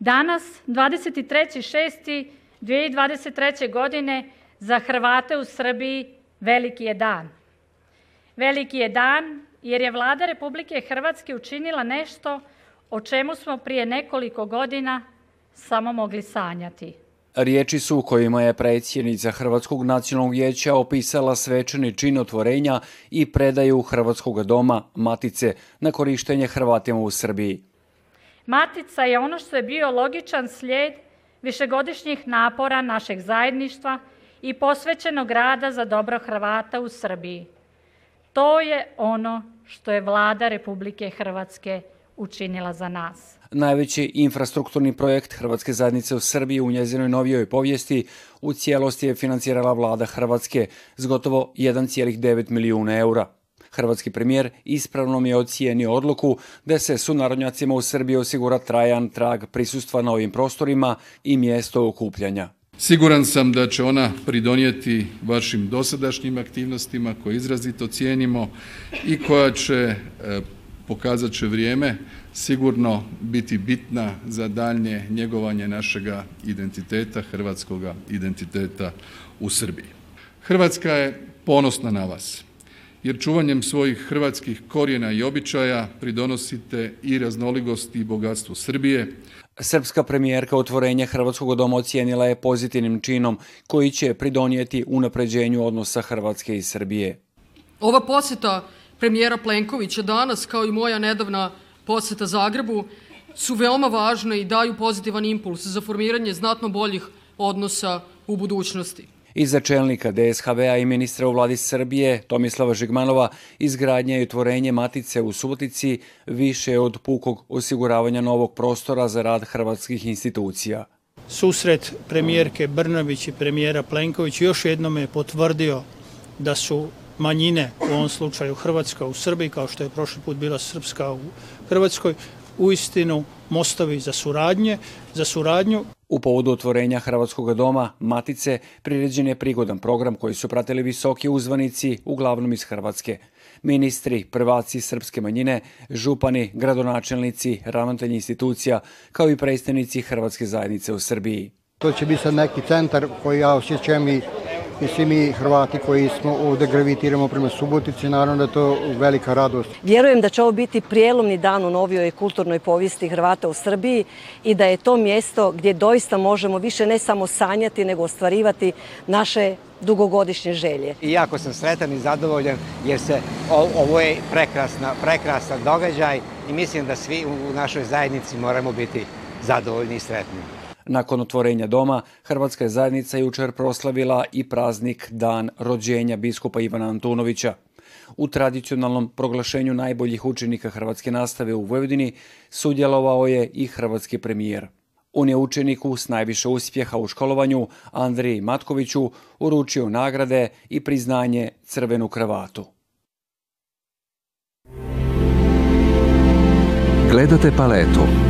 Danas, 23.6.2023. godine, za Hrvate u Srbiji veliki je dan. Veliki je dan jer je vlada Republike Hrvatske učinila nešto o čemu smo prije nekoliko godina samo mogli sanjati. Riječi su u kojima je predsjednica Hrvatskog nacionalnog vijeća opisala svečani čin otvorenja i predaju Hrvatskog doma Matice na korištenje Hrvatima u Srbiji. Matica je ono što je bio logičan slijed višegodišnjih napora našeg zajedništva i posvećenog rada za dobro Hrvata u Srbiji. To je ono što je vlada Republike Hrvatske učinila za nas. Najveći infrastrukturni projekt Hrvatske zajednice u Srbiji u njezinoj novijoj povijesti u cijelosti je financirala vlada Hrvatske s gotovo 1,9 milijuna eura. Hrvatski premijer mi je ocijenio odluku da se sunarodnjacima u Srbiji osigura trajan trag prisustva na ovim prostorima i mjesto okupljanja. Siguran sam da će ona pridonijeti vašim dosadašnjim aktivnostima koje izrazito cijenimo i koja će, e, pokazat će vrijeme, sigurno biti bitna za daljnje njegovanje našega identiteta, hrvatskoga identiteta u Srbiji. Hrvatska je ponosna na vas jer čuvanjem svojih hrvatskih korijena i običaja pridonosite i raznolikosti i bogatstvu Srbije. Srpska premijerka otvorenje Hrvatskog doma ocijenila je pozitivnim činom koji će pridonijeti unapređenju odnosa Hrvatske i Srbije. Ova posjeta premijera Plenkovića danas, kao i moja nedavna posjeta Zagrebu, su veoma važne i daju pozitivan impuls za formiranje znatno boljih odnosa u budućnosti. I čelnika DSHV-a i ministra u vladi Srbije Tomislava Žigmanova izgradnja i otvorenje matice u Subotici više od pukog osiguravanja novog prostora za rad hrvatskih institucija. Susret premijerke Brnović i premijera Plenković još jednom je potvrdio da su manjine, u ovom slučaju Hrvatska u Srbiji, kao što je prošli put bila Srpska u Hrvatskoj, uistinu mostovi za suradnje, za suradnju. U povodu otvorenja Hrvatskog doma Matice priređen je prigodan program koji su pratili visoki uzvanici, uglavnom iz Hrvatske. Ministri, prvaci srpske manjine, župani, gradonačelnici, ravnatelji institucija, kao i predstavnici Hrvatske zajednice u Srbiji. To će biti sad neki centar koji ja osjećam i i svi mi Hrvati koji smo ovdje gravitiramo prema Subotici, naravno da je to velika radost. Vjerujem da će ovo biti prijelomni dan u novijoj kulturnoj povijesti Hrvata u Srbiji i da je to mjesto gdje doista možemo više ne samo sanjati nego ostvarivati naše dugogodišnje želje. I jako sam sretan i zadovoljan jer se ovo je prekrasna, prekrasan događaj i mislim da svi u našoj zajednici moramo biti zadovoljni i sretni. Nakon otvorenja doma, Hrvatska je zajednica jučer proslavila i praznik Dan rođenja biskupa Ivana Antunovića. U tradicionalnom proglašenju najboljih učenika hrvatske nastave u Vojvodini sudjelovao je i hrvatski premijer. On je učeniku s najviše uspjeha u školovanju, Andriji Matkoviću, uručio nagrade i priznanje crvenu kravatu. Gledate paletu.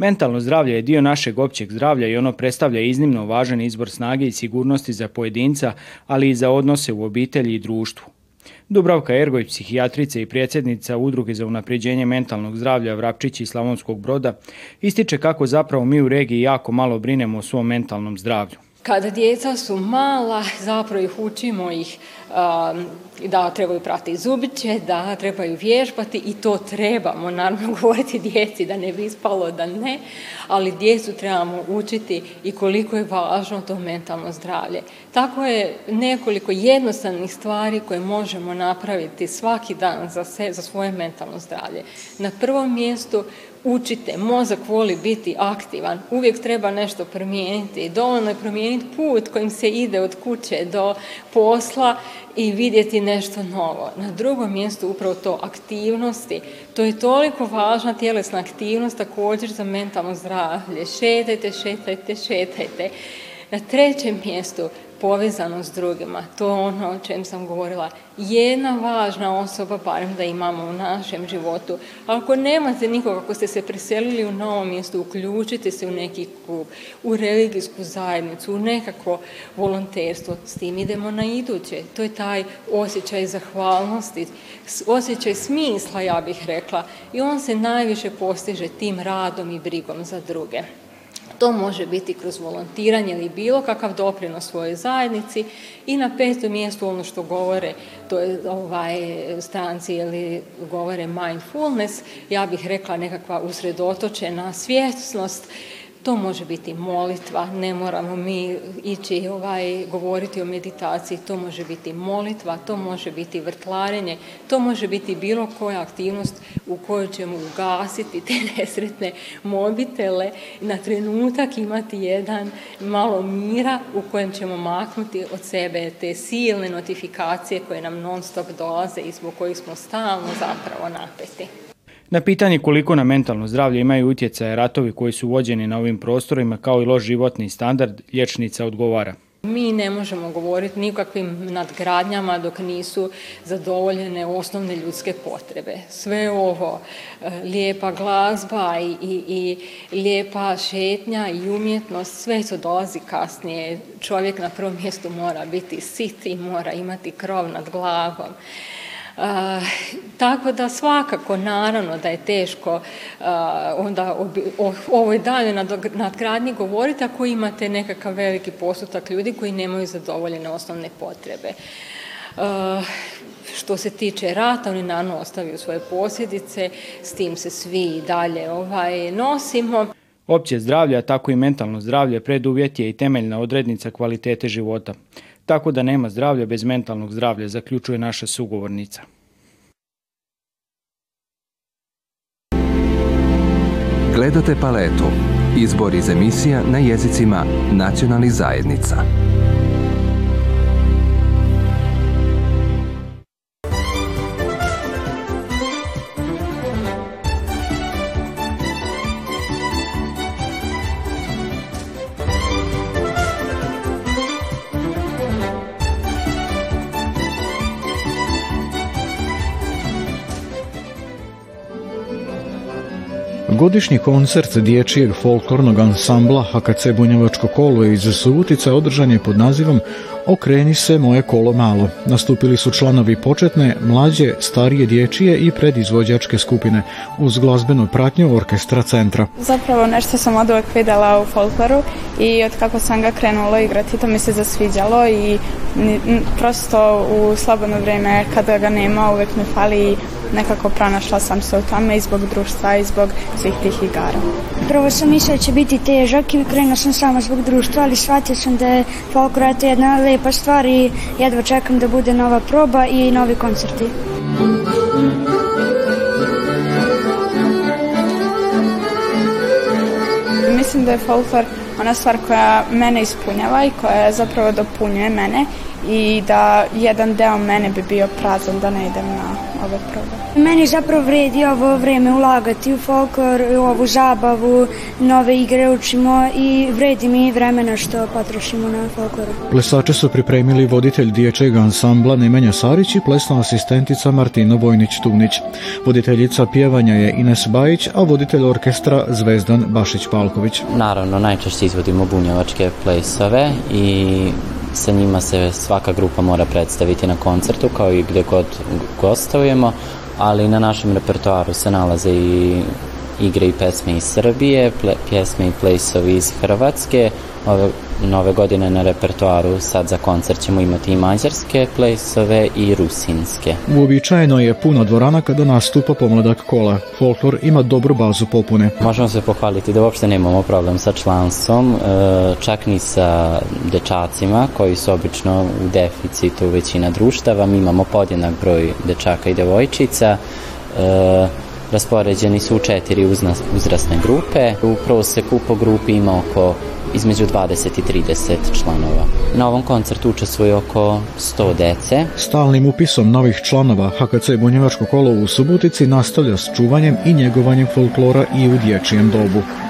Mentalno zdravlje je dio našeg općeg zdravlja i ono predstavlja iznimno važan izbor snage i sigurnosti za pojedinca, ali i za odnose u obitelji i društvu. Dubravka Ergoj, psihijatrica i predsjednica Udruge za unapređenje mentalnog zdravlja Vrapčić i Slavonskog broda, ističe kako zapravo mi u regiji jako malo brinemo o svom mentalnom zdravlju. Kada djeca su mala, zapravo ih učimo ih um, da trebaju prati zubiće, da trebaju vježbati i to trebamo naravno govoriti djeci da ne bi ispalo da ne, ali djecu trebamo učiti i koliko je važno to mentalno zdravlje. Tako je nekoliko jednostavnih stvari koje možemo napraviti svaki dan za, za svoje mentalno zdravlje. Na prvom mjestu učite, mozak voli biti aktivan, uvijek treba nešto promijeniti. Dovoljno je promijeniti put kojim se ide od kuće do posla i vidjeti nešto novo. Na drugom mjestu upravo to aktivnosti. To je toliko važna tjelesna aktivnost također za mentalno zdravlje. Šetajte, šetajte, šetajte. Na trećem mjestu povezano s drugima. To je ono o čem sam govorila. Jedna važna osoba, barem da imamo u našem životu. Ako nemate nikoga, ako ste se preselili u novo mjesto, uključite se u neki klub, u religijsku zajednicu, u nekako volonterstvo. S tim idemo na iduće. To je taj osjećaj zahvalnosti, osjećaj smisla, ja bih rekla. I on se najviše postiže tim radom i brigom za druge. To može biti kroz volontiranje ili bilo kakav doprinos svojoj zajednici i na petom mjestu ono što govore to je ovaj stranci ili govore mindfulness, ja bih rekla nekakva usredotočena svjesnost to može biti molitva, ne moramo mi ići ovaj, govoriti o meditaciji, to može biti molitva, to može biti vrtlarenje, to može biti bilo koja aktivnost u kojoj ćemo ugasiti te nesretne mobitele, na trenutak imati jedan malo mira u kojem ćemo maknuti od sebe te silne notifikacije koje nam non stop dolaze i zbog kojih smo stalno zapravo napeti. Na pitanje koliko na mentalno zdravlje imaju utjecaje ratovi koji su vođeni na ovim prostorima kao i loš životni standard, lječnica odgovara. Mi ne možemo govoriti nikakvim nadgradnjama dok nisu zadovoljene osnovne ljudske potrebe. Sve ovo, e, lijepa glazba i, i, i lijepa šetnja i umjetnost, sve to dolazi kasnije. Čovjek na prvom mjestu mora biti sit i mora imati krov nad glavom. Tako da svakako, naravno da je teško onda o ovoj dalje nadgradnji govoriti ako imate nekakav veliki postotak ljudi koji nemaju zadovoljene osnovne potrebe. Što se tiče rata, oni naravno ostavio svoje posljedice, s tim se svi dalje ovaj, nosimo. Opće zdravlje, a tako i mentalno zdravlje preduvjet je i temeljna odrednica kvalitete života tako da nema zdravlja bez mentalnog zdravlja, zaključuje naša sugovornica. Gledate paletu. Izbor iz emisija na jezicima nacionalnih zajednica. Godišnji koncert dječjeg folklornog ansambla HKC Bunjevačko kolo iz Subutica održan je pod nazivom Okreni se moje kolo malo. Nastupili su članovi početne, mlađe, starije dječije i predizvođačke skupine uz glazbenu pratnju orkestra centra. Zapravo nešto sam od uvek vidjela u folkloru i od kako sam ga krenula igrati to mi se zasviđalo i prosto u slobodno vrijeme kada ga nema uvijek mi fali i nekako pronašla sam se u tome i zbog društva i zbog svih tih igara. Prvo sam mislila da će biti težak i krenuo sam samo zbog društva, ali shvatio sam da je to jedna lepa stvar i jedva čekam da bude nova proba i novi koncerti. Mislim da je folklor ona stvar koja mene ispunjava i koja zapravo dopunjuje mene i da jedan deo mene bi bio prazan da ne idem na ovog proba. Meni zapravo vredi ovo vreme ulagati u folklor, u ovu zabavu, nove igre učimo i vredi mi vremena što potrošimo na folkloru. Plesače su pripremili voditelj dječjeg ansambla Nemanja Sarić i plesna asistentica Martina Vojnić-Tunić. Voditeljica pjevanja je Ines Bajić, a voditelj orkestra Zvezdan Bašić-Palković. Naravno, najčešće izvodimo bunjevačke plesove i sa njima se svaka grupa mora predstaviti na koncertu kao i gdje god gostavujemo, ali na našem repertoaru se nalaze i igre i pesme iz Srbije, pjesme i plesovi iz Hrvatske. Ove nove godine na repertuaru sad za koncert ćemo imati i mađarske plesove i rusinske. Uobičajeno je puno dvorana kada nastupa pomladak kola. Folklor ima dobru bazu popune. Možemo se pohvaliti da uopšte nemamo problem sa članstvom, e, čak ni sa dečacima koji su obično u deficitu većina društava. Mi imamo podjednak broj dečaka i devojčica. E, raspoređeni su u četiri uzrasne grupe. U proseku po grupi ima oko između 20 i 30 članova. Na ovom koncertu učestvuje oko 100 dece. Stalnim upisom novih članova HKC Bunjevačko kolo u Subutici nastavlja s čuvanjem i njegovanjem folklora i u dječijem dobu.